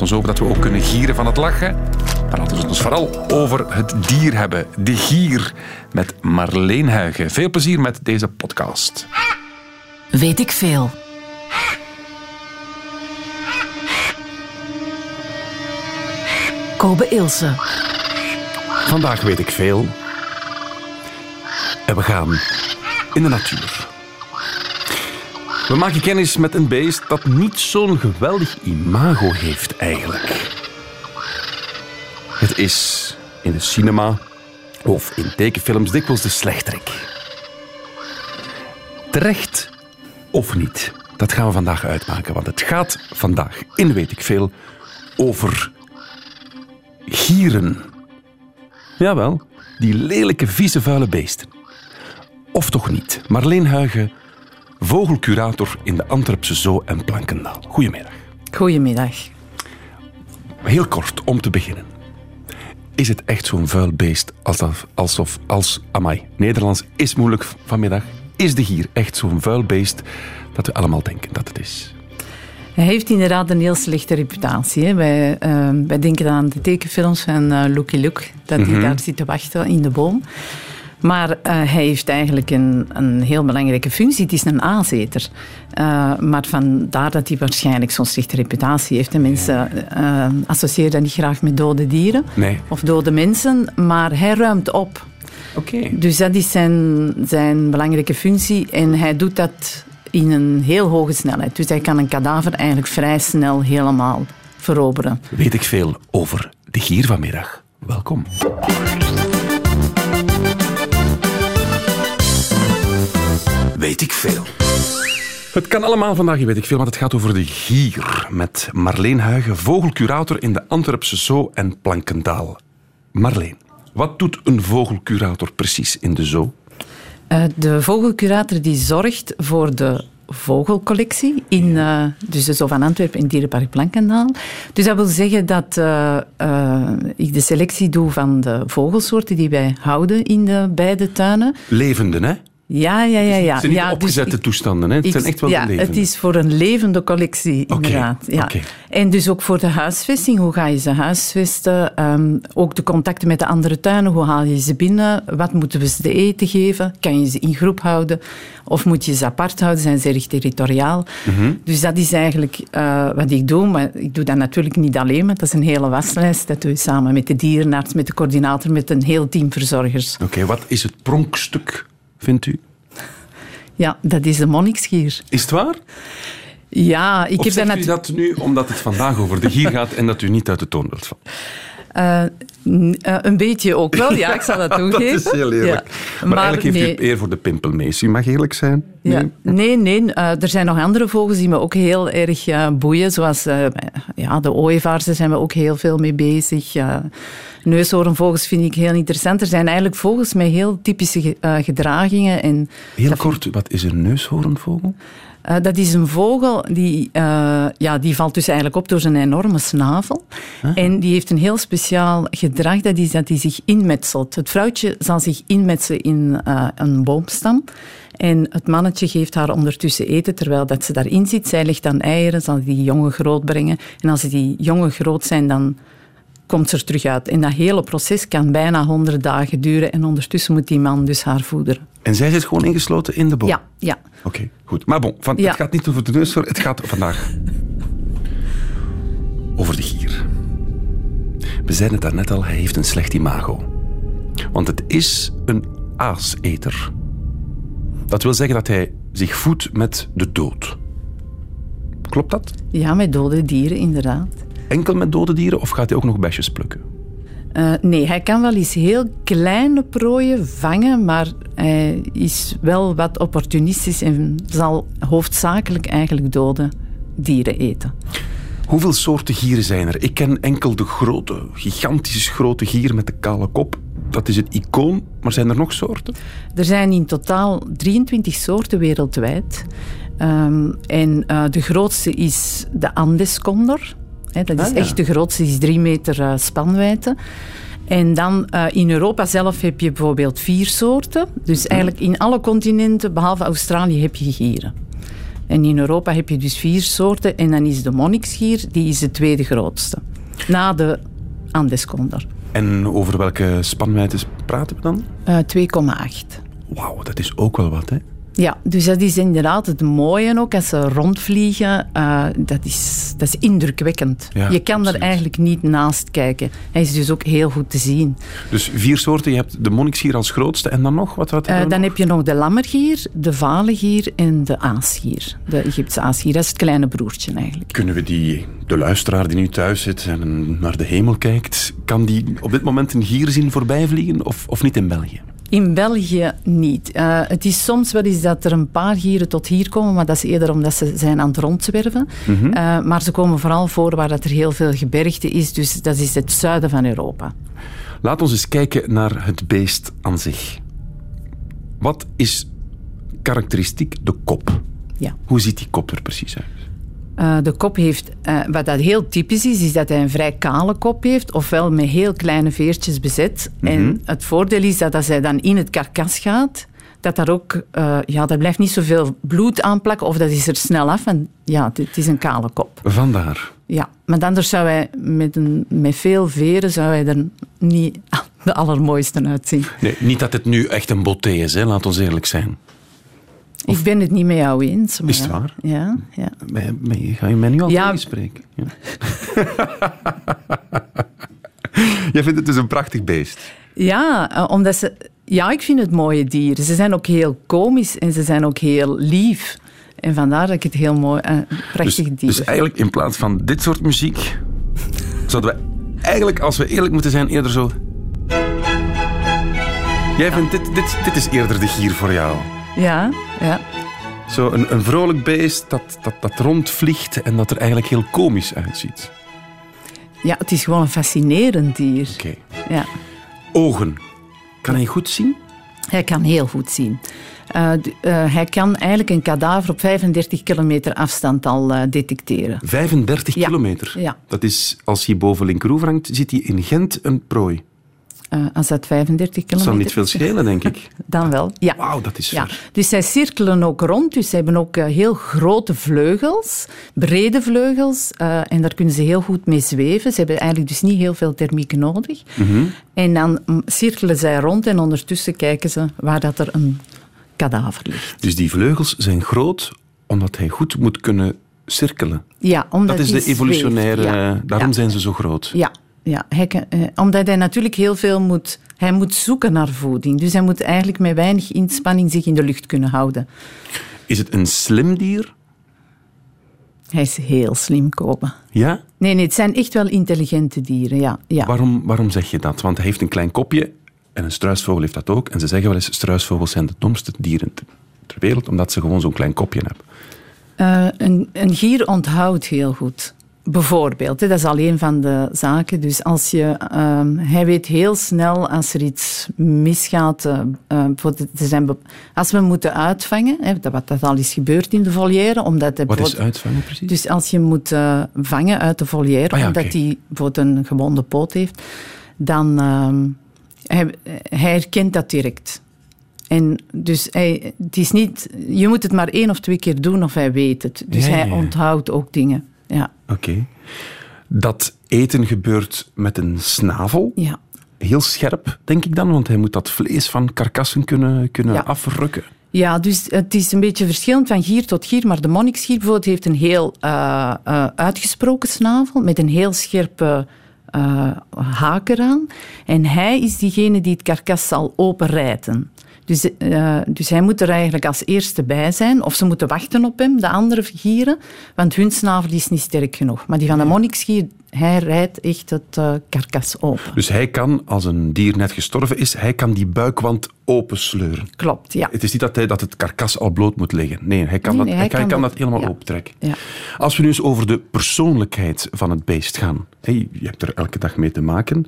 ons over dat we ook kunnen gieren van het lachen. Maar laten we het ons vooral over het dier hebben. De gier met Marleen Huigen. Veel plezier met deze podcast. Weet ik veel. Kobe Ilse. Vandaag weet ik veel. En we gaan in de natuur. We maken kennis met een beest dat niet zo'n geweldig imago heeft eigenlijk. Het is in de cinema of in tekenfilms dikwijls de slechterik. Terecht of niet, dat gaan we vandaag uitmaken. Want het gaat vandaag, in weet ik veel, over gieren. Jawel, die lelijke, vieze, vuile beesten. Of toch niet? Marleen Huigen, vogelcurator in de Antwerpse Zoo en Plankendaal. Goedemiddag. Goedemiddag. Heel kort, om te beginnen. Is het echt zo'n vuil beest alsof, alsof als, amai, Nederlands is moeilijk vanmiddag. Is de gier echt zo'n vuil beest dat we allemaal denken dat het is? Hij heeft inderdaad een heel slechte reputatie. Hè. Wij, uh, wij denken aan de tekenfilms van uh, Lucky Luke, dat hij daar zit te wachten in de boom. Maar uh, hij heeft eigenlijk een, een heel belangrijke functie. Het is een aanzeter. Uh, maar vandaar dat hij waarschijnlijk zo'n slechte reputatie heeft. De mensen uh, associëren dat niet graag met dode dieren nee. of dode mensen. Maar hij ruimt op. Okay. Dus dat is zijn, zijn belangrijke functie. En hij doet dat in een heel hoge snelheid. Dus hij kan een kadaver eigenlijk vrij snel helemaal veroberen. Weet ik veel over de gier vanmiddag. Welkom. Weet ik veel. Het kan allemaal vandaag, weet ik veel, want het gaat over de gier. Met Marleen Huigen, vogelcurator in de Antwerpse Zoo en Plankendaal. Marleen, wat doet een vogelcurator precies in de zoo? Uh, de vogelcurator die zorgt voor de vogelcollectie in uh, dus de Zoo van Antwerpen in Dierenpark Plankendaal. Dus dat wil zeggen dat uh, uh, ik de selectie doe van de vogelsoorten die wij houden in de beide tuinen. Levende, hè? Ja, ja, ja. ja. Het zijn niet ja, opgezette dus toestanden, hè? Het ik, zijn echt wel ja, levende. het is voor een levende collectie, inderdaad. Okay, ja. okay. En dus ook voor de huisvesting. Hoe ga je ze huisvesten? Um, ook de contacten met de andere tuinen. Hoe haal je ze binnen? Wat moeten we ze te eten geven? Kan je ze in groep houden? Of moet je ze apart houden? Zijn ze erg territoriaal? Mm -hmm. Dus dat is eigenlijk uh, wat ik doe. Maar ik doe dat natuurlijk niet alleen, maar dat is een hele waslijst. Dat doe je samen met de dierenarts, met de coördinator, met een heel team verzorgers. Oké, okay, wat is het pronkstuk, vindt u? Ja, dat is de monniksgier. Is het waar? Ja, ik of heb u dat nu omdat het vandaag over de gier gaat en dat u niet uit de toon wilt vallen? Uh, uh, een beetje ook wel, ja, ik zal dat toegeven. dat is heel eerlijk. Ja. Maar, maar, eigenlijk heeft nee. u eer voor de pimpelmees. U mag eerlijk zijn. Nee, ja. nee, nee uh, er zijn nog andere vogels die me ook heel erg boeien. Zoals ja, de ooievaars, daar zijn we ook heel veel mee bezig. neushoornvogels vind ik heel interessant. Er zijn eigenlijk vogels met heel typische gedragingen. En heel kort, wat is een neushoornvogel? Uh, dat is een vogel die, uh, ja, die valt dus eigenlijk op door zijn enorme snavel. Ah. En die heeft een heel speciaal gedrag, dat is dat hij zich inmetselt. Het vrouwtje zal zich inmetselen in uh, een boomstam. En het mannetje geeft haar ondertussen eten terwijl dat ze daarin zit. Zij legt dan eieren, zal die jongen groot brengen. En als die jongen groot zijn, dan komt ze er terug uit. En dat hele proces kan bijna honderd dagen duren. En ondertussen moet die man dus haar voederen. En zij zit gewoon ingesloten in de boom? Ja, ja. Oké, okay, goed. Maar bon, van, ja. het gaat niet over de neushoorn. Het gaat vandaag over de gier. We zeiden het daarnet al, hij heeft een slecht imago. Want het is een aaseter. Dat wil zeggen dat hij zich voedt met de dood. Klopt dat? Ja, met dode dieren, inderdaad. Enkel met dode dieren of gaat hij ook nog besjes plukken? Uh, nee, hij kan wel eens heel kleine prooien vangen, maar hij is wel wat opportunistisch en zal hoofdzakelijk eigenlijk dode dieren eten. Hoeveel soorten gieren zijn er? Ik ken enkel de grote, gigantische grote gier met de kale kop. Dat is het icoon, maar zijn er nog soorten? Er zijn in totaal 23 soorten wereldwijd. Um, en uh, de grootste is de Andescondor. He, dat is ah, ja. echt de grootste, is drie meter uh, spanwijdte. En dan uh, in Europa zelf heb je bijvoorbeeld vier soorten. Dus eigenlijk in alle continenten, behalve Australië, heb je gieren. En in Europa heb je dus vier soorten. En dan is de monniksgier, die is de tweede grootste. Na de Andescondor. En over welke spanwijdte praten we dan? Uh, 2,8. Wauw, dat is ook wel wat, hè? Ja, dus dat is inderdaad het mooie ook. Als ze rondvliegen, uh, dat, is, dat is indrukwekkend. Ja, je kan absoluut. er eigenlijk niet naast kijken. Hij is dus ook heel goed te zien. Dus vier soorten. Je hebt de monniksgier als grootste en dan nog? Wat, wat Uh, dan heb je nog de lammergier, de valengier en de aasgier. De Egyptische aasgier, dat is het kleine broertje eigenlijk. Kunnen we die, de luisteraar die nu thuis zit en naar de hemel kijkt, kan die op dit moment een gier zien voorbijvliegen of, of niet in België? In België niet. Uh, het is soms wel eens dat er een paar gieren tot hier komen, maar dat is eerder omdat ze zijn aan het rondzwerven. Mm -hmm. uh, maar ze komen vooral voor waar dat er heel veel gebergte is, dus dat is het zuiden van Europa. Laat ons eens kijken naar het beest aan zich. Wat is karakteristiek? De kop. Ja. Hoe ziet die kop er precies uit? Uh, de kop heeft, uh, wat dat heel typisch is, is dat hij een vrij kale kop heeft, ofwel met heel kleine veertjes bezet. Mm -hmm. En het voordeel is dat als hij dan in het karkas gaat, dat daar ook, uh, ja, daar blijft niet zoveel bloed aan plakken, of dat is er snel af. En ja, het is een kale kop. Vandaar. Ja, maar anders zou hij met, een, met veel veren zou hij er niet de allermooiste uitzien. Nee, niet dat het nu echt een boté is, hè? laat ons eerlijk zijn. Of... Ik ben het niet met jou eens. Maar is het waar? Ja. ja. Ga je mij nu al ja. spreken? Ja. Jij vindt het dus een prachtig beest? Ja, omdat ze... Ja, ik vind het mooie dieren. Ze zijn ook heel komisch en ze zijn ook heel lief. En vandaar dat ik het heel mooi, uh, prachtig dus, dier Dus eigenlijk in plaats van dit soort muziek, zouden we eigenlijk, als we eerlijk moeten zijn, eerder zo... Jij vindt dit, dit, dit is eerder de gier voor jou. Ja, ja. Zo een, een vrolijk beest dat, dat, dat rondvliegt en dat er eigenlijk heel komisch uitziet. Ja, het is gewoon een fascinerend dier. Oké. Okay. Ja. Ogen. Kan hij goed zien? Hij kan heel goed zien. Uh, uh, hij kan eigenlijk een kadaver op 35 kilometer afstand al uh, detecteren. 35 ja. kilometer? Ja. Dat is, als hij boven Linkeroever hangt, zit hij in Gent een prooi. Uh, als dat 35 kilometer Dat zal niet veel schelen, denk ik. Dan wel, ja. Wauw, dat is ja. ver. Dus zij cirkelen ook rond, dus ze hebben ook uh, heel grote vleugels, brede vleugels, uh, en daar kunnen ze heel goed mee zweven. Ze hebben eigenlijk dus niet heel veel thermiek nodig. Mm -hmm. En dan cirkelen zij rond en ondertussen kijken ze waar dat er een kadaver ligt. Dus die vleugels zijn groot, omdat hij goed moet kunnen cirkelen. Ja, omdat dat is de evolutionaire... Ja. Daarom ja. zijn ze zo groot. Ja, ja, hij, eh, omdat hij natuurlijk heel veel moet... Hij moet zoeken naar voeding. Dus hij moet eigenlijk met weinig inspanning zich in de lucht kunnen houden. Is het een slim dier? Hij is heel slim, Kopen. Ja? Nee, nee, het zijn echt wel intelligente dieren, ja. ja. Waarom, waarom zeg je dat? Want hij heeft een klein kopje en een struisvogel heeft dat ook. En ze zeggen wel eens, struisvogels zijn de domste dieren ter wereld, omdat ze gewoon zo'n klein kopje hebben. Uh, een, een gier onthoudt heel goed. Bijvoorbeeld, dat is al een van de zaken. Dus als je, um, hij weet heel snel als er iets misgaat. Uh, zijn als we moeten uitvangen, hè, wat dat al is gebeurd in de volière. Omdat wat is uitvangen precies? Dus als je moet uh, vangen uit de volière, ah, ja, omdat okay. hij bijvoorbeeld een gewonde poot heeft, dan um, hij, hij herkent dat direct. En dus hij, het is niet, je moet het maar één of twee keer doen of hij weet het. Dus ja, hij onthoudt ook dingen. Ja. Oké. Okay. Dat eten gebeurt met een snavel. Ja. Heel scherp, denk ik dan, want hij moet dat vlees van karkassen kunnen, kunnen ja. afrukken. Ja, dus het is een beetje verschillend van gier tot gier, maar de monniksgier bijvoorbeeld heeft een heel uh, uh, uitgesproken snavel met een heel scherpe uh, haak eraan. En hij is diegene die het karkas zal openrijten. Dus, uh, dus hij moet er eigenlijk als eerste bij zijn. Of ze moeten wachten op hem, de andere gieren. Want hun snavel is niet sterk genoeg. Maar die van de monniksgier, hij rijdt echt het uh, karkas open. Dus hij kan, als een dier net gestorven is, hij kan die buikwand opensleuren. Klopt, ja. Het is niet dat, hij, dat het karkas al bloot moet liggen. Nee, hij kan, nee, dat, nee, hij hij kan, kan kan dat, dat helemaal ja. optrekken. Ja. Als we nu eens over de persoonlijkheid van het beest gaan. Hey, je hebt er elke dag mee te maken.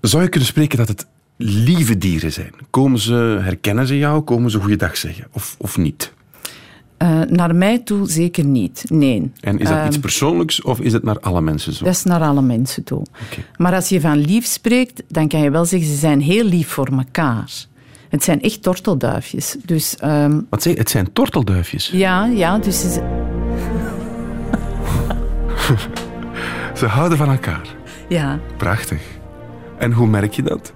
Zou je kunnen spreken dat het lieve dieren zijn? Komen ze, herkennen ze jou? Komen ze goeiedag zeggen? Of, of niet? Uh, naar mij toe zeker niet, nee. En is dat uh, iets persoonlijks of is het naar alle mensen zo? Dat is naar alle mensen toe. Okay. Maar als je van lief spreekt, dan kan je wel zeggen, ze zijn heel lief voor elkaar. Het zijn echt tortelduifjes. Dus, ehm, Wat zeg je? Het zijn tortelduifjes? Ja, ja. Dus ze, Ze houden van elkaar. ja, Prachtig. En hoe merk je dat?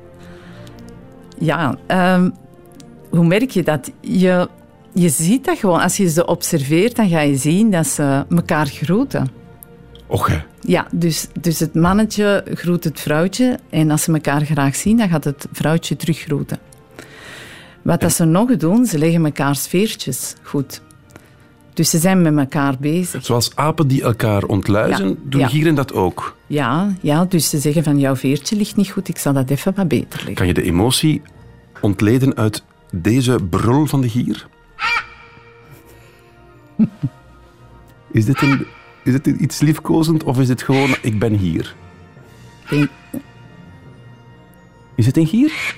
Ja. ehm, hoe merk je dat? Je, je ziet dat gewoon. Als je ze observeert, dan ga je zien dat ze elkaar groeten. Och, hè. Ja, dus, dus het mannetje groet het vrouwtje. En als ze elkaar graag zien, dan gaat het vrouwtje teruggroeten. Wat dat ze nog doen, ze leggen elkaars veertjes goed. Dus ze zijn met elkaar bezig. Zoals apen die elkaar ontluizen, Ja. doen Ja. gieren dat ook. Ja, ja, dus ze zeggen van jouw veertje ligt niet goed, ik zal dat even wat beter leggen. Kan je de emotie ontleden uit deze brul van de gier? Is dit, een, is dit iets liefkozend of is dit gewoon ik ben hier? Is het een gier?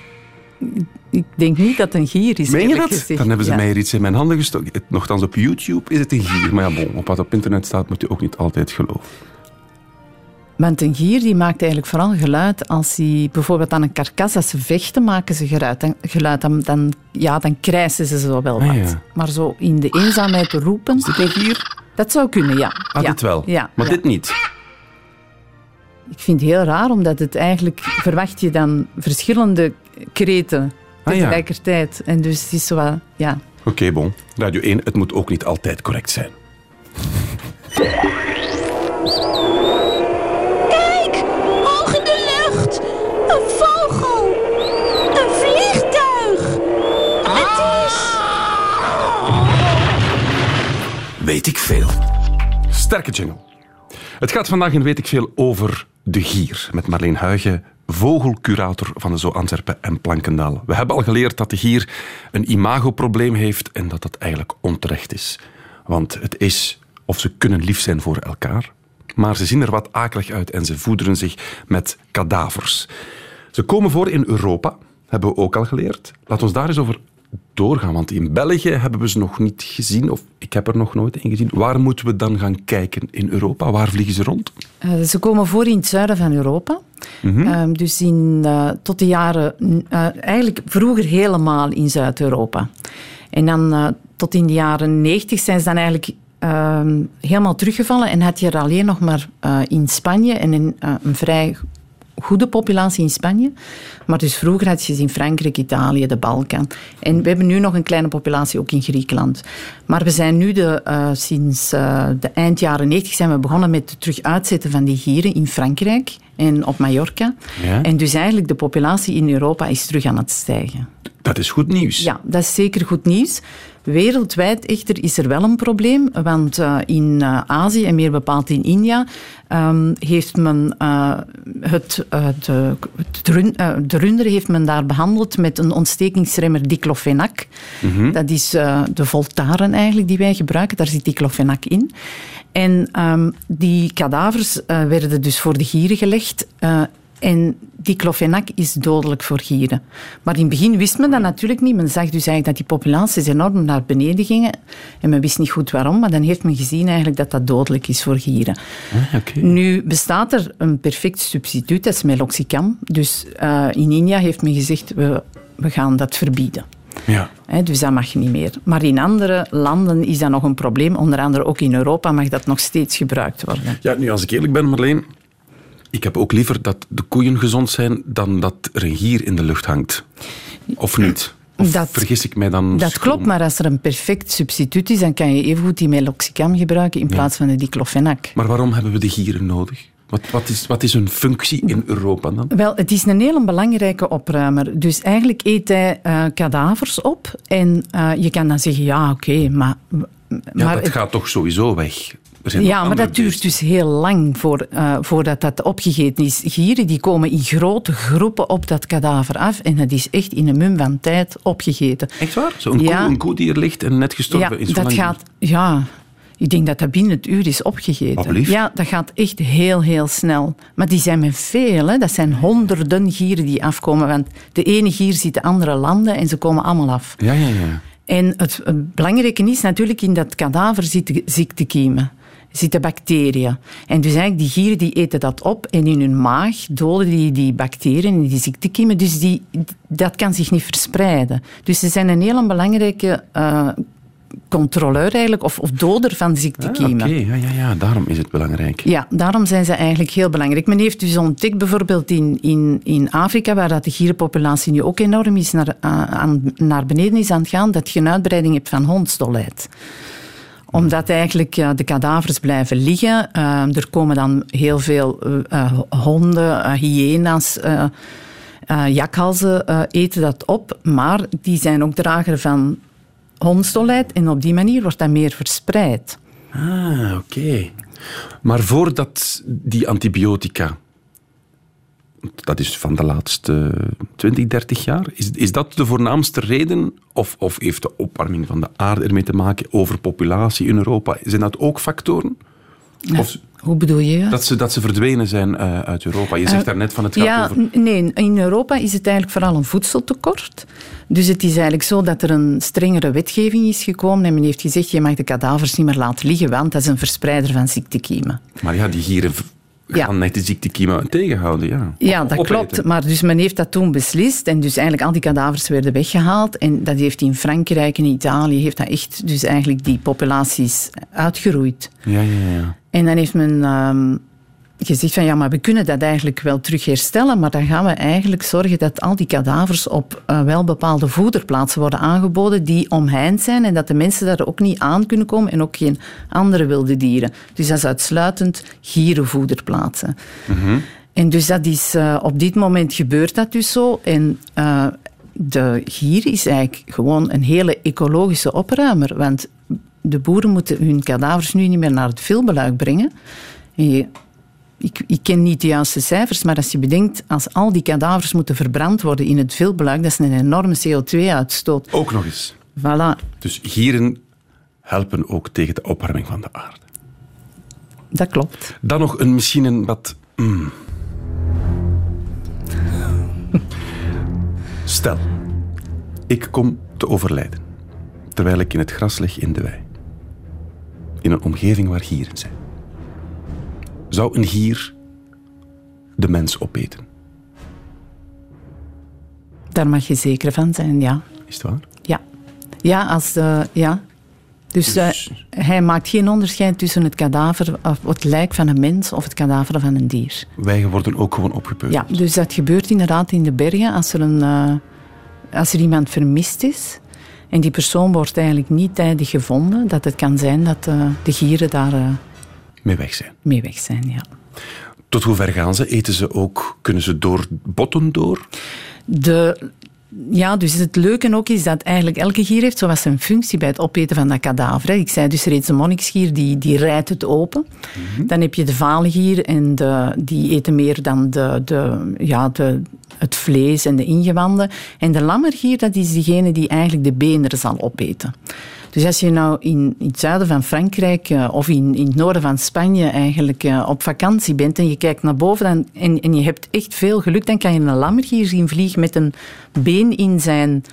Ik denk niet dat het een gier is. Meen je dat? gezegd. Dan hebben ze Ja. mij iets in mijn handen gestoken. Nochtans op YouTube is het een gier. Maar ja, bon, op wat op internet staat moet je ook niet altijd geloven. Want een gier die maakt eigenlijk vooral geluid als hij bijvoorbeeld aan een karkas, als ze vechten, maken ze geluid. Dan, geluid, dan, dan, ja, dan krijsen ze zo wel Ah, wat. ja. Maar zo in de eenzaamheid roepen, Is dit een gier? dat zou kunnen, ja. Ah, ja. dit wel. Ja, maar dit niet. Ik vind het heel raar, omdat het eigenlijk verwacht je dan verschillende kreten Ah, ja. tegelijkertijd. En dus het is zo wat, ja. Oké, bon. Radio 1, het moet ook niet altijd correct zijn. Kijk, hoog in de lucht. Een vogel. Een vliegtuig. Het is... Weet ik veel. Sterke jingle. Het gaat vandaag in Weet ik veel over de gier. Met Marleen Huigen, vogelcurator van de Zoo Antwerpen en Plankendaal. We hebben al geleerd dat de gier een imagoprobleem heeft en dat dat eigenlijk onterecht is. Want het is, of ze kunnen lief zijn voor elkaar, maar ze zien er wat akelig uit en ze voederen zich met kadavers. Ze komen voor in Europa, hebben we ook al geleerd. Laat ons daar eens over doorgaan, want in België hebben we ze nog niet gezien, of ik heb er nog nooit een gezien. Waar moeten we dan gaan kijken in Europa? Waar vliegen ze rond? Eh, ze komen voor in het zuiden van Europa. Ehm, dus in, eh, tot de jaren, eh, eigenlijk vroeger helemaal in Zuid-Europa. En dan tot in de jaren 90 zijn ze dan eigenlijk ehm, helemaal teruggevallen en had je er alleen nog maar in Spanje en eh, een vrij goede populatie in Spanje. Maar dus vroeger had je ze in Frankrijk, Italië, de Balkan. En we hebben nu nog een kleine populatie ook in Griekenland. Maar we zijn nu de, eh, sinds eh, de eind jaren 90 zijn we begonnen met het terug uitzetten van die gieren in Frankrijk en op Mallorca. Ja. En dus eigenlijk de populatie in Europa is terug aan het stijgen. Dat is goed nieuws. Ja, dat is zeker goed nieuws. Wereldwijd echter is er wel een probleem, want eh, in eh, Azië en meer bepaald in India ehm, heeft men eh, het, de, heeft men daar behandeld met een ontstekingsremmer diclofenac. Dat is de Voltaren eigenlijk die wij gebruiken, daar zit diclofenac in. En ehm, die kadavers werden dus voor de gieren gelegd. En diclofenac is dodelijk voor gieren. Maar in het begin wist men dat natuurlijk niet. Men zag dus eigenlijk dat die populaties enorm naar beneden gingen. En men wist niet goed waarom, maar dan heeft men gezien eigenlijk dat dat dodelijk is voor gieren. Ah. Nu bestaat er een perfect substituut, dat is meloxicam. Dus eh, in India heeft men gezegd, we, we gaan dat verbieden. Ja. Dus dat mag niet meer. Maar in andere landen is dat nog een probleem. Onder andere ook in Europa mag dat nog steeds gebruikt worden. ja, nu als ik eerlijk ben, Marleen, ik heb ook liever dat de koeien gezond zijn dan dat er een gier in de lucht hangt. Of niet? Of Dat- vergis ik mij dan? Dat klopt, maar als er een perfect substituut is, dan kan je evengoed die meloxicam gebruiken in plaats van de diclofenac. Maar waarom hebben we de gieren nodig? Wat, wat, is, wat is hun functie in Europa dan? Wel, het is een hele belangrijke opruimer. Dus eigenlijk eet hij eh, kadavers op. En eh, je kan dan zeggen, ja, oké, maar... Ja, maar dat het- gaat toch sowieso weg? Ja, maar dat duurt dus heel lang voor, eh, voordat dat opgegeten is. Gieren die komen in grote groepen op dat kadaver af en dat is echt in een mum van tijd opgegeten. Echt waar? Zo'n Ja. koe, een koe die er ligt en net gestorven Ja, is. dat gaat... Ja, ik denk dat dat binnen het uur is opgegeten. Ja, dat gaat echt heel, heel snel. Maar die zijn met veel, hè. dat zijn honderden gieren die afkomen. Want de ene gier ziet de andere landen en ze komen allemaal af. Ja, ja, ja. En het, het belangrijke is natuurlijk in dat kadaver zitten ziektekiemen. Zitten bacteriën. En dus eigenlijk die gieren die eten dat op en in hun maag doden die die bacteriën en die ziektekiemen. Dus die, dat kan zich niet verspreiden. Dus ze zijn een heel belangrijke uh, controleur eigenlijk, of, of doder van ziektekiemen. Ah, Oké, ja, ja, ja, daarom is het belangrijk. Ja, daarom zijn ze eigenlijk heel belangrijk. Men heeft dus ontdekt bijvoorbeeld in, in, in Afrika, waar dat de gierenpopulatie nu ook enorm is naar, uh, aan, naar beneden is aan het gaan, dat je een uitbreiding hebt van hondsdolheid omdat eigenlijk de kadavers blijven liggen. Uh, er komen dan heel veel uh, honden, hyena's, jakhalzen eten dat op. Maar die zijn ook drager van hondsdolheid. En op die manier wordt dat meer verspreid. Ah, oké. Maar voordat die antibiotica dat is van de laatste 20, 30 jaar. Is, is dat de voornaamste reden? Of, of heeft de opwarming van de aarde ermee te maken? Overpopulatie in Europa? Zijn dat ook factoren? Of, hoe bedoel je? Dat ze, dat ze verdwenen zijn uh, uit Europa. Je zegt uh, daarnet van het gaat ja, over... Nee, in Europa is het eigenlijk vooral een voedseltekort. Dus het is eigenlijk zo dat er een strengere wetgeving is gekomen en men heeft gezegd je mag de kadavers niet meer laten liggen, want dat is een verspreider van ziektekiemen. Maar ja, die gieren ja. gaan net de ziektekiemen tegenhouden. Ja, ja dat klopt. Maar dus men heeft dat toen beslist. En dus eigenlijk al die kadavers werden weggehaald. En dat heeft in Frankrijk en Italië heeft dat echt dus eigenlijk die populaties uitgeroeid. Ja, ja, ja. En dan heeft men um, gezegd van ja, maar we kunnen dat eigenlijk wel terug herstellen, maar dan gaan we eigenlijk zorgen dat al die kadavers op uh, wel bepaalde voederplaatsen worden aangeboden die omheind zijn en dat de mensen daar ook niet aan kunnen komen en ook geen andere wilde dieren. Dus dat is uitsluitend gierenvoederplaatsen. Mm -hmm. En dus dat is, uh, op dit moment gebeurt dat dus zo. En uh, de gier is eigenlijk gewoon een hele ecologische opruimer, want de boeren moeten hun kadavers nu niet meer naar het veelbeluik brengen. En je ik, ik, ken niet de juiste cijfers, maar als je bedenkt, als al die kadavers moeten verbrand worden in het veelbeluik, dat is een enorme CO2-uitstoot. Ook nog eens. Voilà. Dus gieren helpen ook tegen de opwarming van de aarde. Dat klopt. Dan nog een, misschien een wat... Mm. Stel, ik kom te overlijden, terwijl ik in het gras lig in de wei. In een omgeving waar gieren zijn. Zou een gier de mens opeten? Daar mag je zeker van zijn, ja. Is het waar? Ja. Ja, als de, ja. Dus, dus... Uh, hij maakt geen onderscheid tussen het kadaver, of het lijk van een mens of het kadaver van een dier. Wij worden ook gewoon opgepeuterd. Ja, dus dat gebeurt inderdaad in de bergen als er, een, uh, als er iemand vermist is. En die persoon wordt eigenlijk niet tijdig gevonden. Dat het kan zijn dat uh, de gieren daar mee weg zijn. Mee weg zijn, ja. Tot hoe ver gaan ze? Eten ze ook, kunnen ze door botten door? De, ja, dus het leuke ook is dat eigenlijk elke gier heeft zoals zijn functie bij het opeten van dat kadaver. Ik zei dus reeds, de monniksgier die, die rijdt het open. Mm -hmm. Dan heb je de valengier en de, die eten meer dan de, de, ja, de, het vlees en de ingewanden. En de lammergier, dat is diegene die eigenlijk de beenderen zal opeten. Dus als je nou in, in het zuiden van Frankrijk uh, of in, in het noorden van Spanje eigenlijk uh, op vakantie bent en je kijkt naar boven dan, en, en je hebt echt veel geluk, dan kan je een lammergier zien vliegen met een been in zijn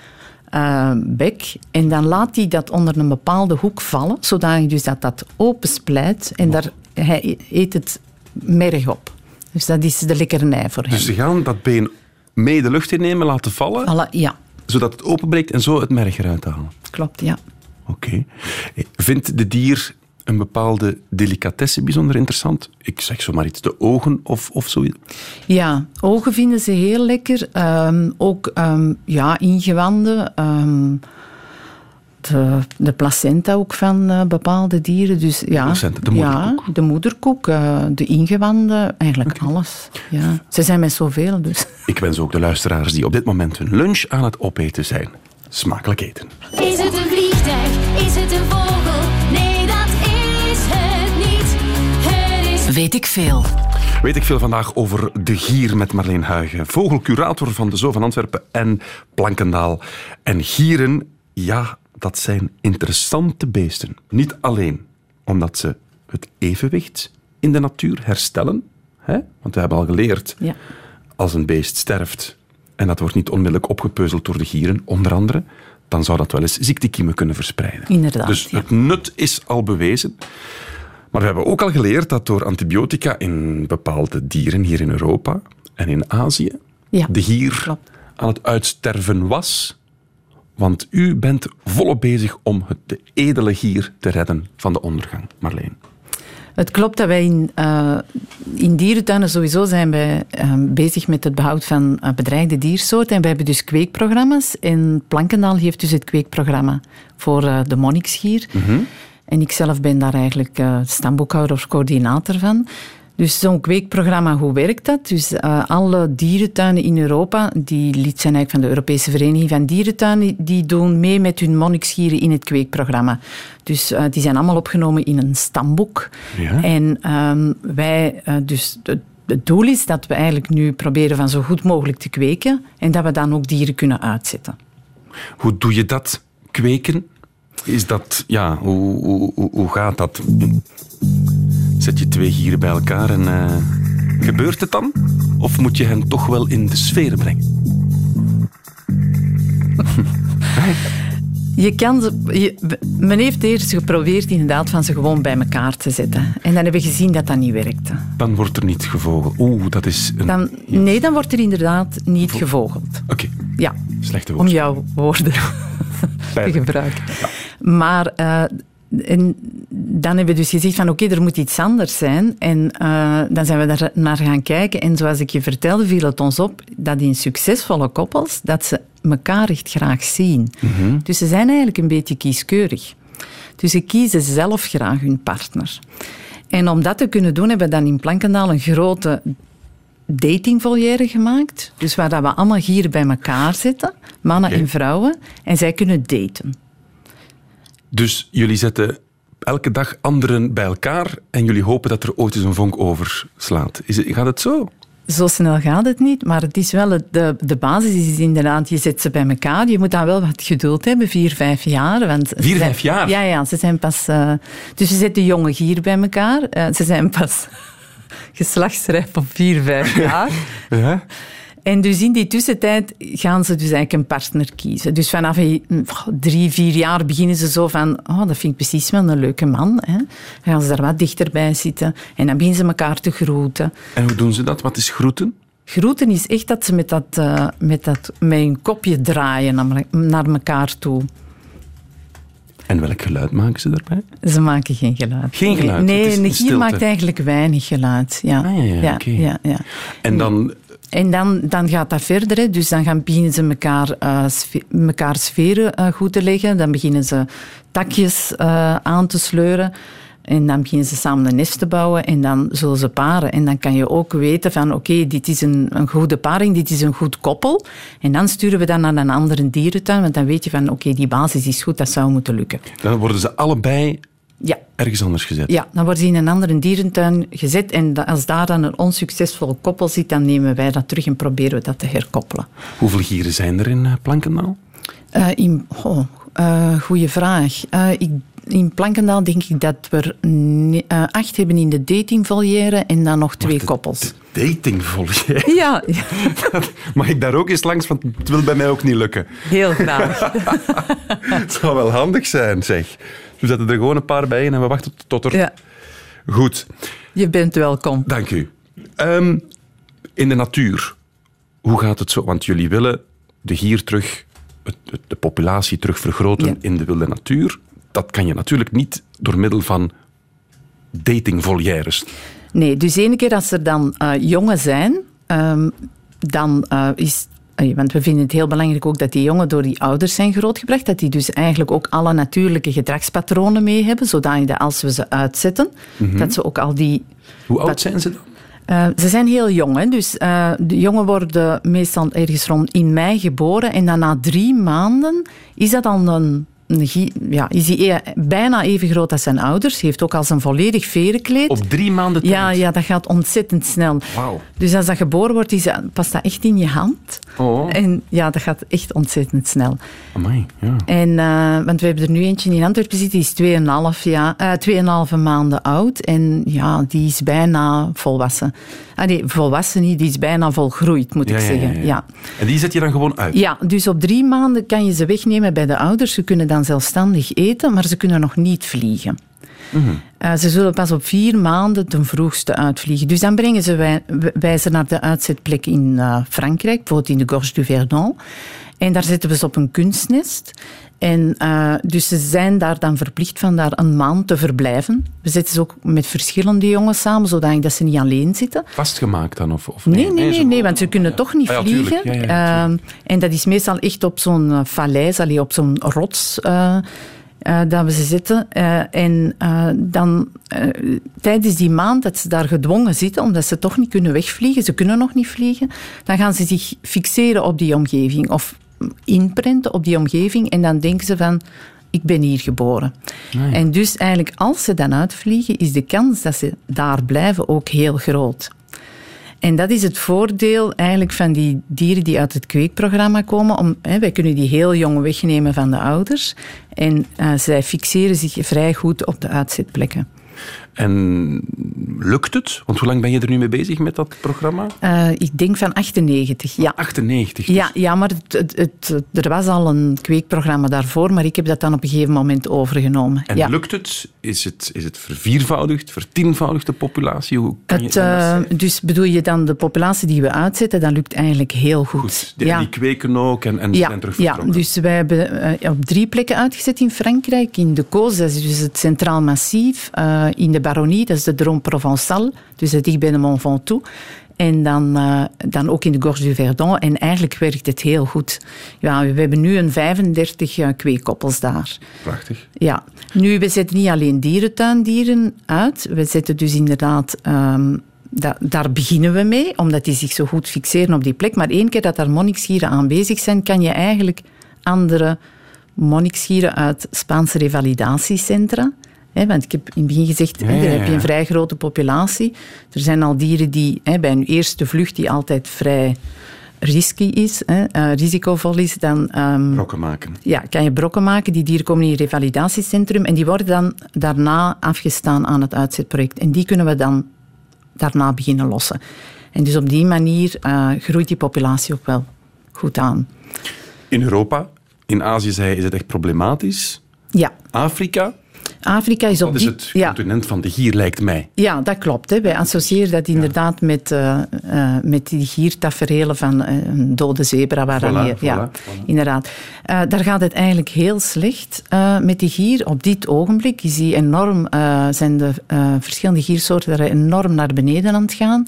uh, bek. En dan laat hij dat onder een bepaalde hoek vallen, zodat dus dat dat opensplijt en daar, hij eet het merg op. Dus dat is de lekkernij voor hem. Dus ze gaan dat been mee de lucht innemen, laten vallen? Alla, ja. Zodat het openbreekt en zo het merg eruit halen? Klopt, ja. Oké. Okay. Vindt de dier een bepaalde delicatesse bijzonder interessant? Ik zeg zomaar iets, de ogen of, of zoiets? Ja, ogen vinden ze heel lekker. Um, ook um, ja, ingewanden. Um, de, de, placenta ook van uh, bepaalde dieren. Dus, ja, placenta, de moederkoek? Ja, de moederkoek, uh, de ingewanden, eigenlijk okay. alles. Ja. Ze zijn met zoveel dus. Ik wens ook de luisteraars die op dit moment hun lunch aan het opeten zijn. Smakelijk eten. Is het een vliegtuig? Is het een vogel? Nee, dat is het niet. Het is... Weet ik veel. Weet ik veel vandaag over de gier met Marleen Huigen, vogelcurator van de Zoo van Antwerpen en Plankendaal. En gieren, ja, dat zijn interessante beesten. Niet alleen omdat ze het evenwicht in de natuur herstellen, hè? want we hebben al geleerd, ja. als een beest sterft, en dat wordt niet onmiddellijk opgepeuzeld door de gieren, onder andere, dan zou dat wel eens ziektekiemen kunnen verspreiden. Inderdaad. Dus het nut is al bewezen. Maar we hebben ook al geleerd dat door antibiotica in bepaalde dieren hier in Europa en in Azië Ja, de klopt. aan het uitsterven was. Want u bent volop bezig om het, de edele gier te redden van de ondergang, Marleen. Het klopt dat wij in, eh, in dierentuinen sowieso zijn wij eh, bezig met het behoud van eh, bedreigde diersoorten. En wij hebben dus kweekprogramma's. En Plankendaal heeft dus het kweekprogramma voor eh, de monniksgier. En ik zelf ben daar eigenlijk stamboekhouder of coördinator van. Dus zo'n kweekprogramma, hoe werkt dat? Dus eh, alle dierentuinen in Europa, die lid zijn eigenlijk van de Europese Vereniging van Dierentuinen, die doen mee met hun monniksgieren in het kweekprogramma. Dus eh, die zijn allemaal opgenomen in een stamboek. Ja. En ehm, wij, eh, dus het, het doel is dat we eigenlijk nu proberen van zo goed mogelijk te kweken en dat we dan ook dieren kunnen uitzetten. Hoe doe je dat, kweken? Is dat, ja, hoe, hoe, hoe, hoe gaat dat? Zet je twee gieren bij elkaar en eh, gebeurt het dan? Of moet je hen toch wel in de sfeer brengen? Je kan ze, je- men heeft eerst geprobeerd inderdaad van ze gewoon bij elkaar te zetten. En dan hebben we gezien dat dat niet werkte. Dan wordt er niet gevogeld. Oeh, dat is een... Dan, nee, dan wordt er inderdaad niet gevogeld. Oké, Ja, slechte om woord. jouw woorden te gebruiken. Maar eh, en dan hebben we dus gezegd van oké, er moet iets anders zijn. En eh, dan zijn we daar naar gaan kijken. En zoals ik je vertelde, viel het ons op dat in succesvolle koppels, dat ze elkaar echt graag zien. Dus ze zijn eigenlijk een beetje kieskeurig. Dus ze kiezen zelf graag hun partner. En om dat te kunnen doen, hebben we dan in Plankendaal een grote datingvolière gemaakt. Dus waar dat we allemaal gieren bij elkaar zitten, mannen en vrouwen, en zij kunnen daten. Dus jullie zetten elke dag anderen bij elkaar en jullie hopen dat er ooit eens een vonk overslaat. Is het, gaat het zo? Zo snel gaat het niet, maar het is wel de, de basis is inderdaad, je zet ze bij elkaar. Je moet dan wel wat geduld hebben, vier, vijf jaar. Want Vier, vijf jaar? Ja, ja, ze zijn pas... eh, dus je zet de jonge gier bij elkaar. Eh, ze zijn pas geslachtsrijp op vier, vijf jaar. Ja. En dus in die tussentijd gaan ze dus eigenlijk een partner kiezen. Dus vanaf eh, drie, vier jaar beginnen ze zo van... Oh, dat vind ik precies wel een leuke man. Hè. Dan gaan ze daar wat dichterbij zitten. En dan beginnen ze elkaar te groeten. En hoe doen ze dat? Wat is groeten? Groeten is echt dat ze met, dat, eh, met, dat, met hun kopje draaien naar, naar elkaar toe. En welk geluid maken ze daarbij? Ze maken geen geluid. Geen geluid, Nee, een een gier stilte. maakt eigenlijk weinig geluid. Ja. Ah, ja, ja, ja. En dan... En dan, dan gaat dat verder. Hè. Dus dan gaan, beginnen ze elkaar, eh, sfe- elkaar sferen eh, goed te leggen. Dan beginnen ze takjes eh, aan te sleuren. En dan beginnen ze samen een nest te bouwen. En dan zullen ze paren. En dan kan je ook weten van... Oké, dit is een, een goede paring. Dit is een goed koppel. En dan sturen we dat naar een andere dierentuin. Want dan weet je van... Oké, die basis is goed. Dat zou moeten lukken. Dan worden ze allebei Ja. ergens anders gezet. Ja, dan worden ze in een andere dierentuin gezet. En als daar dan een onsuccesvol koppel zit, dan nemen wij dat terug en proberen we dat te herkoppelen. Hoeveel gieren zijn er in eh, Plankendaal? Eh in, oh, eh, goeie vraag. Ik, in Plankendaal denk ik dat we er acht hebben in de datingvolière en dan nog twee koppels. Datingvolière. Ja, ja, Mag ik daar ook eens langs? Want het wil bij mij ook niet lukken. heel graag. Het zou wel handig zijn, zeg. We zetten er gewoon een paar bij in en we wachten tot er... Ja, Goed, je bent welkom. dank u. Ehm, in de natuur, hoe gaat het zo? Want jullie willen de gier terug, de populatie terug vergroten Ja. in de wilde natuur. Dat kan je natuurlijk niet door middel van datingvolières. Nee, dus ene keer als er dan eh, jongen zijn, ehm, dan eh, is... Want we vinden het heel belangrijk ook dat die jongen door die ouders zijn grootgebracht. Dat die dus eigenlijk ook alle natuurlijke gedragspatronen mee hebben. Zodat als we ze uitzetten, dat ze ook al die... Hoe oud zijn ze dan? Eh, ze zijn heel jong, hè? dus eh, de jongen worden meestal ergens rond in mei geboren. En dan na drie maanden is dat dan een... ja, is hij e- bijna even groot als zijn ouders. Heeft ook al zijn volledig verenkleed. Op drie maanden tijd? Ja, ja, dat gaat ontzettend snel. Wauw. Dus als dat geboren wordt, is past dat echt in je hand. Oh, En ja, dat gaat echt ontzettend snel. amai, ja. En, eh, want we hebben er nu eentje in Antwerpen zitten, die is 2,5 jaar, eh, 2,5 maanden oud. En ja, die is bijna volwassen. Ah, nee, volwassen niet, die is bijna volgroeid, moet Ja, ik zeggen. ja. En die zet je dan gewoon uit? Ja, dus op drie maanden kan je ze wegnemen bij de ouders. Ze kunnen dan zelfstandig eten, maar ze kunnen nog niet vliegen. Eh, ze zullen pas op vier maanden ten vroegste uitvliegen. Dus dan brengen ze wij, wij ze naar de uitzetplek in uh, Frankrijk, bijvoorbeeld in de Gorge du Verdon. En daar zetten we ze op een kunstnest. En uh, dus ze zijn daar dan verplicht van daar een maand te verblijven. We zetten ze ook met verschillende jongens samen, zodat ze niet alleen zitten. Vastgemaakt dan? Of, of nee, nee, nee, nee, nee, want ze kunnen toch niet Ah, ja, vliegen. Ja, Uh, en dat is meestal echt op zo'n uh, falaise, allee, op zo'n rots. Uh, uh, dat we ze zitten. Uh, en uh, dan tijdens die maand dat ze daar gedwongen zitten, omdat ze toch niet kunnen wegvliegen, ze kunnen nog niet vliegen, dan gaan ze zich fixeren op die omgeving of inprenten op die omgeving en dan denken ze van ik ben hier geboren. Nee. En dus eigenlijk als ze dan uitvliegen, is de kans dat ze daar blijven ook heel groot. En dat is het voordeel eigenlijk van die dieren die uit het kweekprogramma komen. Om, hè, wij kunnen die heel jong wegnemen van de ouders. En uh, zij fixeren zich vrij goed op de uitzetplekken. En lukt het? Want hoe lang ben je er nu mee bezig met dat programma? Uh, ik denk van 98, ja. 98? Dus. Ja, ja maar het, het, het, er was al een kweekprogramma daarvoor, maar ik heb dat dan op een gegeven moment overgenomen. En ja. lukt het? Is het, is het verviervoudigd, vertienvoudigd de populatie? Hoe kan het, je uh, dus bedoel je dan de populatie die we uitzetten, dat lukt eigenlijk heel goed. goed. Die, ja. die kweken ook en, en ja, zijn terug Ja, dus wij hebben uh, op drie plekken uitgezet in Frankrijk. In de is dus het Centraal Massief. In de Baronie, dat is de Drôme Provençal, dus dicht bij de Mont Ventoux. En dan, uh, dan ook in de Gorge du Verdon. En eigenlijk werkt het heel goed. Ja, we hebben nu een 35 uh, kweekkoppels daar. Prachtig. Ja. Nu, we zetten niet alleen dierentuindieren uit. We zetten dus inderdaad... Um, da daar beginnen we mee, omdat die zich zo goed fixeren op die plek. Maar één keer dat er monnikschieren aanwezig zijn, kan je eigenlijk andere monnikschieren uit Spaanse revalidatiecentra... He, want ik heb in het begin gezegd, ja, heb je een vrij grote populatie. Er zijn al dieren die he, bij hun eerste vlucht, die altijd vrij risky is, he, uh, risicovol is, dan... Um, brokken maken. Ja, kan je brokken maken. Die dieren komen in een revalidatiecentrum en die worden dan daarna afgestaan aan het uitzetproject. En die kunnen we dan daarna beginnen lossen. En dus op die manier uh, groeit die populatie ook wel goed aan. In Europa, in Azië zei je, is het echt problematisch. Ja. Afrika? Afrika is op dat die... is het continent van de gier, lijkt mij. Ja, dat klopt. Hè. Wij associëren dat inderdaad ja. met, uh, uh, met die giertaferelen van uh, een dode zebra. Waar voilà, dan voilà, ja, voilà. inderdaad. Daar gaat het eigenlijk heel slecht met die gier. Op dit ogenblik is die enorm, zijn de verschillende giersoorten daar enorm naar beneden aan het gaan.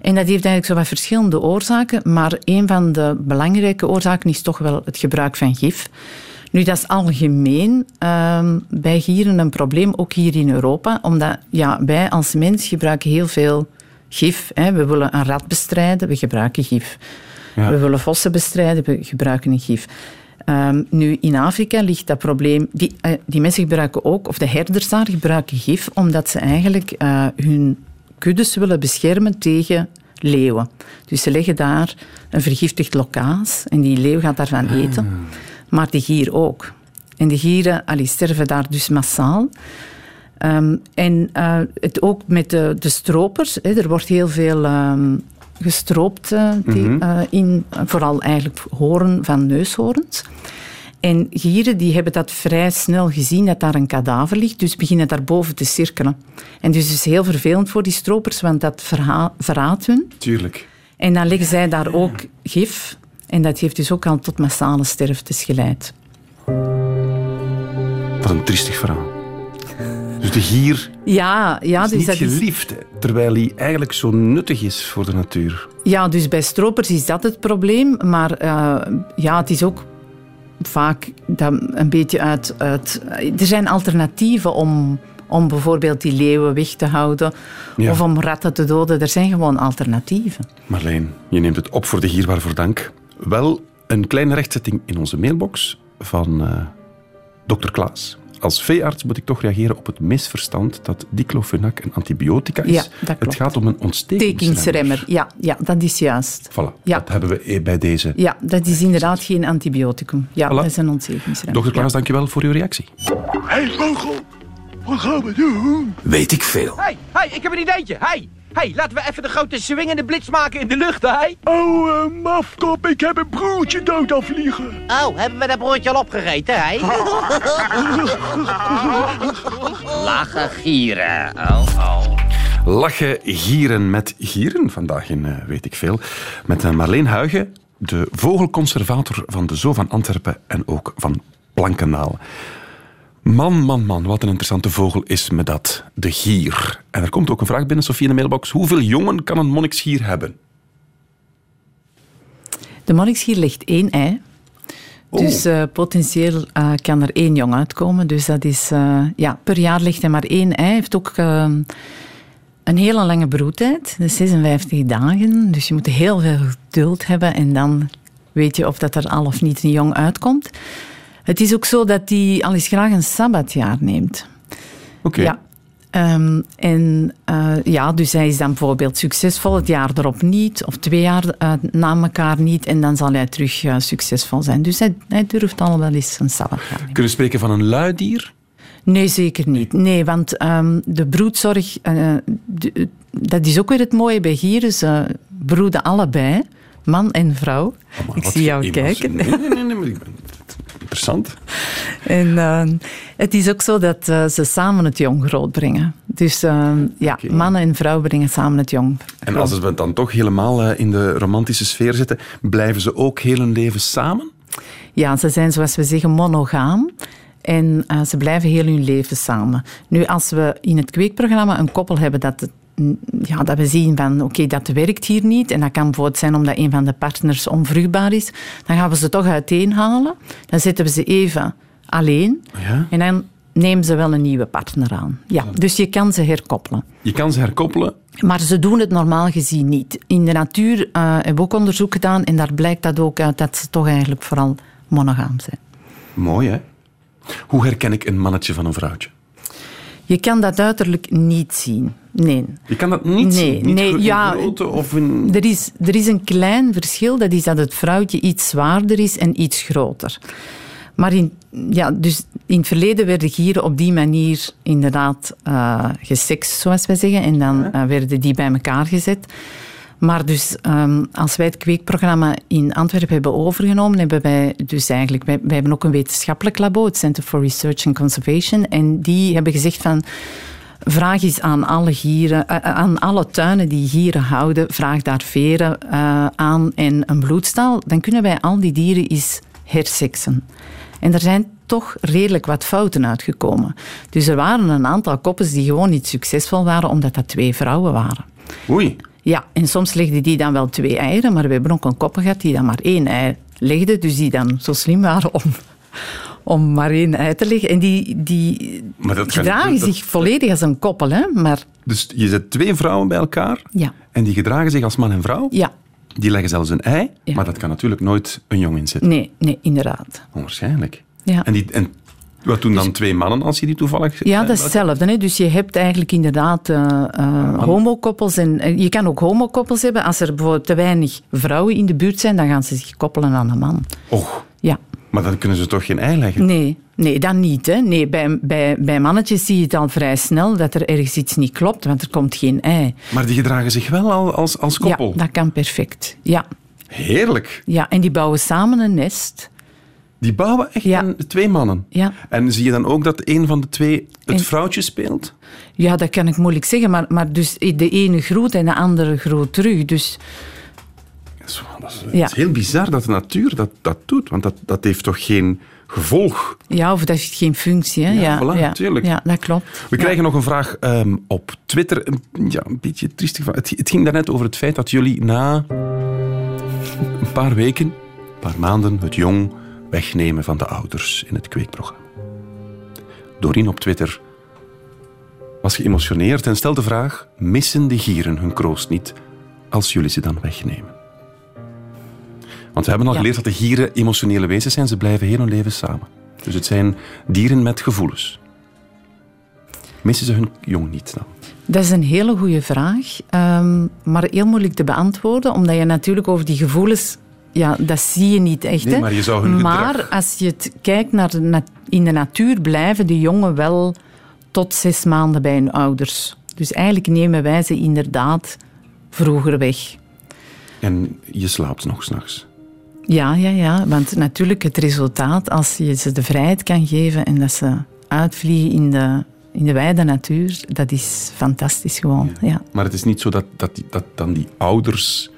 En dat heeft eigenlijk zo wat verschillende oorzaken. Maar een van de belangrijke oorzaken is toch wel het gebruik van gif. Nu, dat is algemeen uh, bij gieren een probleem, ook hier in Europa. Omdat ja, wij als mens gebruiken heel veel gif. Hè. We willen een rat bestrijden, we gebruiken gif. Ja. We willen vossen bestrijden, we gebruiken een gif. Um, nu, in Afrika ligt dat probleem... Die, uh, die mensen gebruiken ook, of de herders daar gebruiken gif, omdat ze eigenlijk uh, hun kuddes willen beschermen tegen leeuwen. Dus ze leggen daar een vergiftigd lokaas en die leeuw gaat daarvan eten. Ah maar de gier ook. En de gieren allee, sterven daar dus massaal. Um, en uh, het ook met de, de stropers. Hè, er wordt heel veel um, gestroopt, uh, die, -hmm. uh, in, vooral eigenlijk horen van neushoorns. En gieren die hebben dat vrij snel gezien dat daar een kadaver ligt, dus beginnen daarboven te cirkelen. En dus het is heel vervelend voor die stropers, want dat verraadt hun. Tuurlijk. En dan leggen zij daar ook gif en dat heeft dus ook al tot massale sterftes geleid. Wat een triestig verhaal. Dus de gier ja, ja, is dus niet dat geliefd, is... terwijl hij eigenlijk zo nuttig is voor de natuur. Ja, dus bij stropers is dat het probleem. Maar uh, ja, het is ook vaak dat een beetje uit, uit... Er zijn alternatieven om, om bijvoorbeeld die leeuwen weg te houden. Ja. Of om ratten te doden. Er zijn gewoon alternatieven. Marleen, je neemt het op voor de gier, waarvoor dank. Wel een kleine rechtzetting in onze mailbox van uh, dokter Klaas. Als veearts moet ik toch reageren op het misverstand dat diclofenac een antibiotica is. Ja, dat klopt. Het gaat om een ontstekingsremmer. Ja, ja, dat is juist. Voilà, ja. dat hebben we bij deze. Ja, dat is inderdaad geen antibioticum. Ja, voilà. dat is een ontstekingsremmer. Dokter Klaas, ja. dankjewel voor uw reactie. Hé, hey, vogel, wat gaan we doen? Weet ik veel. Hé, hey, hey, ik heb een ideetje. Hey, hey, laten we even de grote swingende blitz maken in de lucht, hè? Oh, uh, mafkop, ik heb een broertje dood afvliegen. Oh, hebben we dat broodje al opgegeten, hè? Lachen gieren. Oh, oh. Lachen, gieren met gieren vandaag in eh, Weet ik Veel. Met uh, Marleen Huigen, de vogelconservator van de Zoo van Antwerpen en ook van Plankenaal. Man, man, man, wat een interessante vogel is me dat. De gier. En er komt ook een vraag binnen, Sofie, in de mailbox. Hoeveel jongen kan een monniksgier hebben? De monniksgier legt één ei. Oh. Dus uh, potentieel uh, kan er één jong uitkomen. Dus dat is, uh, ja, per jaar ligt hij maar één ei. Hij heeft ook een hele lange broedtijd, dus 56 dagen. Dus je moet heel veel geduld hebben en dan weet je of dat er al of niet een jong uitkomt. Het is ook zo dat hij al eens graag een sabbatjaar neemt. Oké. Ja. Um, en uh, ja, dus hij is dan bijvoorbeeld succesvol het jaar erop niet, of twee jaar uh, na elkaar niet, en dan zal hij terug uh, succesvol zijn. Dus hij, hij, durft al wel eens een sabbatjaar. Kunnen we spreken van een luidier? Nee, zeker niet. Nee, want um, de broedzorg, de, dat is ook weer het mooie bij gieren. Ze broeden allebei, man en vrouw. Oh, ik zie jou kijken. Nee, nee, nee, nee, maar ik ben interessant. En uh, het is ook zo dat uh, ze samen het jong grootbrengen. Dus uh, ja, okay. mannen en vrouw brengen samen het jong. En als we het dan toch helemaal in de romantische sfeer zitten, blijven ze ook heel hun leven samen? Ja, ze zijn zoals we zeggen monogaam. En ze blijven heel hun leven samen. Nu, als we in het kweekprogramma een koppel hebben dat ja, dat we zien van oké, okay, dat werkt hier niet. En dat kan bijvoorbeeld zijn omdat een van de partners onvruchtbaar is. Dan gaan we ze toch uiteenhalen. Dan zetten we ze even alleen. Ja? En dan nemen ze wel een nieuwe partner aan. Ja, dus je kan ze herkoppelen. Je kan ze herkoppelen? Maar ze doen het normaal gezien niet. In de natuur uh, hebben we ook onderzoek gedaan en daar blijkt dat ook uit dat ze toch eigenlijk vooral monogaam zijn. Mooi, hè? Hoe herken ik een mannetje van een vrouwtje? Je kan dat uiterlijk niet zien. Nee. Je kan dat niet nee, zien? Niet nee, in ja, grootte of in... er, is, er is een klein verschil. Dat is dat het vrouwtje iets zwaarder is en iets groter. Maar in, ja, dus in het verleden werden gieren op die manier inderdaad uh, gesext, zoals wij zeggen. En dan uh, werden die bij elkaar gezet. Maar dus um, als wij het kweekprogramma in Antwerpen hebben overgenomen, hebben wij dus eigenlijk, wij, hebben ook een wetenschappelijk labo, het Center for Research and Conservation, en die hebben gezegd van, vraag eens aan alle gieren, uh, aan alle tuinen die gieren houden, vraag daar veren uh, aan en een bloedstaal, dan kunnen wij al die dieren eens herseksen. En er zijn toch redelijk wat fouten uitgekomen. Dus er waren een aantal koppels die gewoon niet succesvol waren, omdat dat twee vrouwen waren. Oei. Ja, en soms legden die dan wel twee eieren, maar we hebben ook een koppel gehad die dan maar één ei legde, dus die dan zo slim waren om, om maar één ei te leggen. En die, die dat gedragen dat, zich volledig als een koppel. Hè? Maar, dus je zet twee vrouwen bij elkaar ja. en die gedragen zich als man en vrouw? Ja. Die leggen zelfs een ei, ja. maar dat kan natuurlijk nooit een jong in zitten. Nee, nee inderdaad. Onwaarschijnlijk. Ja. En, die, en wat doen dan dus, twee mannen als je die toevallig... Ja, dat is hetzelfde. Hè? Dus je hebt eigenlijk inderdaad uh, uh, homokoppels. En je kan ook homokoppels hebben. Als er bijvoorbeeld te weinig vrouwen in de buurt zijn, dan gaan ze zich koppelen aan een man. Och. Ja. Maar dan kunnen ze toch geen ei leggen? Nee, nee dan niet. Hè. Nee, bij, bij, bij mannetjes zie je het al vrij snel dat er ergens iets niet klopt, want er komt geen ei. Maar die gedragen zich wel al als, als koppel? Ja, dat kan perfect. Ja. Heerlijk. Ja, en die bouwen samen een nest. Die bouwen echt ja. twee mannen. Ja. En zie je dan ook dat een van de twee het en, vrouwtje speelt? Ja, dat kan ik moeilijk zeggen. Maar, maar dus de ene groeit en de andere groeit terug. Dus... Dat is, dat is, ja. is heel bizar dat de natuur dat, dat doet. Want dat, dat heeft toch geen gevolg? Ja, of dat heeft geen functie. Hè? Ja, ja, voilà, ja, natuurlijk. Ja, dat klopt. We krijgen nog een vraag um, op Twitter. Ja, een beetje triestig. Het, het ging daarnet over het feit dat jullie na een paar weken, een paar maanden, het jong wegnemen van de ouders in het kweekprogramma. Doreen op Twitter was geëmotioneerd en stelde de vraag: missen de gieren hun kroost niet als jullie ze dan wegnemen? Want we hebben al Ja. geleerd dat de gieren emotionele wezens zijn. Ze blijven heel hun leven samen. Dus het zijn dieren met gevoelens. Missen ze hun jong niet dan? Dat is een hele goede vraag, um, maar heel moeilijk te beantwoorden, omdat je natuurlijk over die gevoelens, ja, dat zie je niet echt. Nee, hè. maar je zou hun Maar gedrag- als je het kijkt naar de in de natuur, blijven de jongen wel tot zes maanden bij hun ouders. Dus eigenlijk nemen wij ze inderdaad vroeger weg. En je slaapt nog s'nachts. Ja, ja, ja. Want natuurlijk het resultaat, als je ze de vrijheid kan geven en dat ze uitvliegen in de, in de wijde natuur, dat is fantastisch gewoon. Ja. Maar het is niet zo dat, dat, dat dan die ouders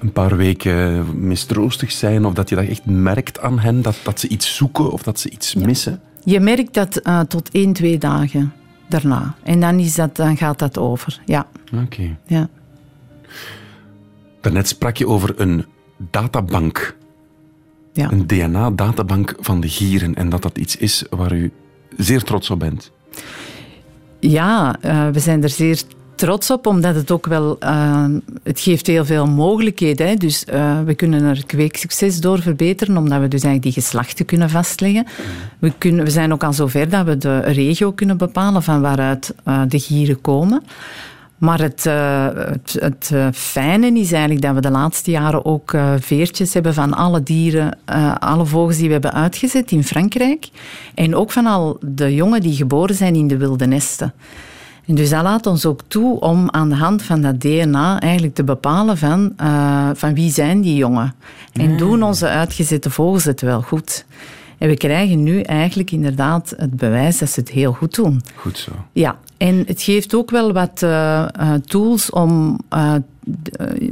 een paar weken mistroostig zijn of dat je dat echt merkt aan hen, dat, dat ze iets zoeken of dat ze iets missen. Je merkt dat eh, tot één, twee dagen daarna. En dan, is dat, dan gaat dat over. Ja, Oké. ja. Daarnet sprak je over een databank, ja. een DNA-databank van de gieren en dat dat iets is waar u zeer trots op bent. Ja, eh, we zijn er zeer trots op, omdat het ook wel... eh, het geeft heel veel mogelijkheden. Hè. Dus eh, we kunnen er kweeksucces door verbeteren, omdat we dus eigenlijk die geslachten kunnen vastleggen. We, kunnen, we zijn ook al zover dat we de regio kunnen bepalen van waaruit eh, de gieren komen. Maar het, het, het fijne is eigenlijk dat we de laatste jaren ook veertjes hebben van alle dieren, alle vogels die we hebben uitgezet in Frankrijk. En ook van al de jongen die geboren zijn in de wilde nesten. En dus dat laat ons ook toe om aan de hand van dat DNA eigenlijk te bepalen van, eh, van wie zijn die jongen. En doen onze uitgezette vogels het wel goed. En we krijgen nu eigenlijk inderdaad het bewijs dat ze het heel goed doen. Goed zo. Ja, en het geeft ook wel wat eh, eh, tools om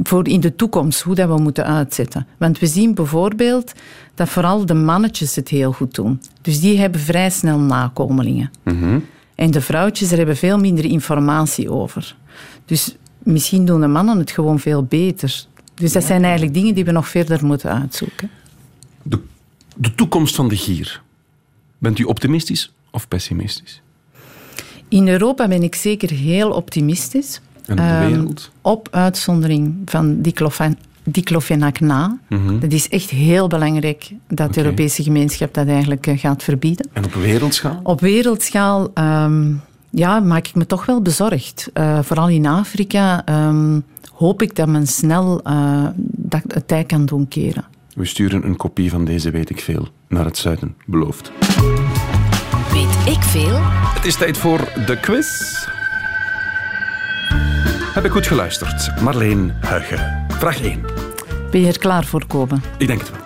voor in de toekomst hoe dat we moeten uitzetten. Want we zien bijvoorbeeld dat vooral de mannetjes het heel goed doen. Dus die hebben vrij snel nakomelingen. En de vrouwtjes, daar hebben veel minder informatie over. Dus misschien doen de mannen het gewoon veel beter. Dus dat zijn eigenlijk dingen die we nog verder moeten uitzoeken. De, de toekomst van de gier. Bent u optimistisch of pessimistisch? In Europa ben ik zeker heel optimistisch. En op de Ehm, wereld? op uitzondering van diclofenac na. Dat is echt heel belangrijk dat de Europese gemeenschap dat eigenlijk eh, gaat verbieden. En op wereldschaal? Op wereldschaal ehm, ja, maak ik me toch wel bezorgd. Eh, vooral in Afrika ehm, hoop ik dat men snel eh, dat het tij kan doen keren. We sturen een kopie van deze weet ik veel naar het zuiden, beloofd. Weet ik veel? Het is tijd voor de quiz. Heb ik goed geluisterd? Marleen Huigen. Vraag 1. Ben je er klaar voor, Kobe? Ik denk het wel.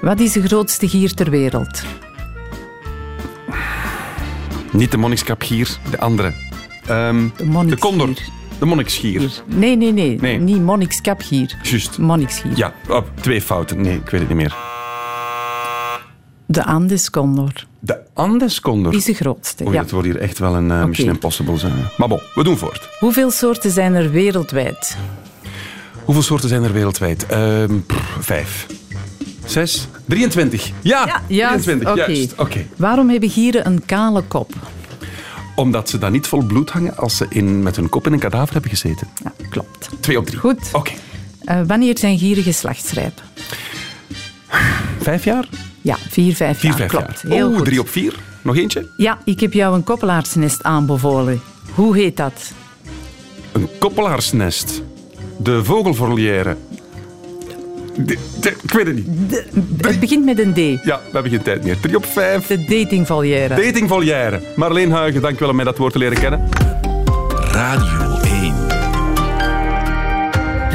Wat is de grootste gier ter wereld? Niet de monnikskapgier, de andere. Ehm, De de condor. De monniksgier. Nee, nee, nee. Nee. Niet monnikskapgier. Juist. Monniksgier. Ja, oh, twee fouten. Nee, ik weet het niet meer. De Andescondor De Andescondor. is de grootste. Oei, ja. het wordt hier echt wel een eh, Mission Impossible. Zijn. Maar bon, we doen voort. Hoeveel soorten zijn er wereldwijd? Hoeveel soorten zijn er wereldwijd? Ehm, vijf. Zes? 23. Ja, Ja, juist. 23. Oké. Juist. Oké. Waarom hebben gieren een kale kop? Omdat ze dan niet vol bloed hangen als ze in, met hun kop in een kadaver hebben gezeten. Ja, klopt. Twee op drie. Goed. Oké. Eh, wanneer zijn gieren geslachtsrijp? Vijf jaar? Ja, vier, vijf Vier, jaar. vijf klopt. jaar. Heel Oeh, goed. drie op vier. Nog eentje? Ja, ik heb jou een koppelaarsnest aanbevolen. Hoe heet dat? Een koppelaarsnest. De vogelvolière. De- de- ik weet het niet. Het begint met een D. Ja, we hebben geen tijd meer. Drie op vijf. De datingvolière. Datingvolière. Marleen Huigen, dank wel om mij dat woord te leren kennen. Radio 1.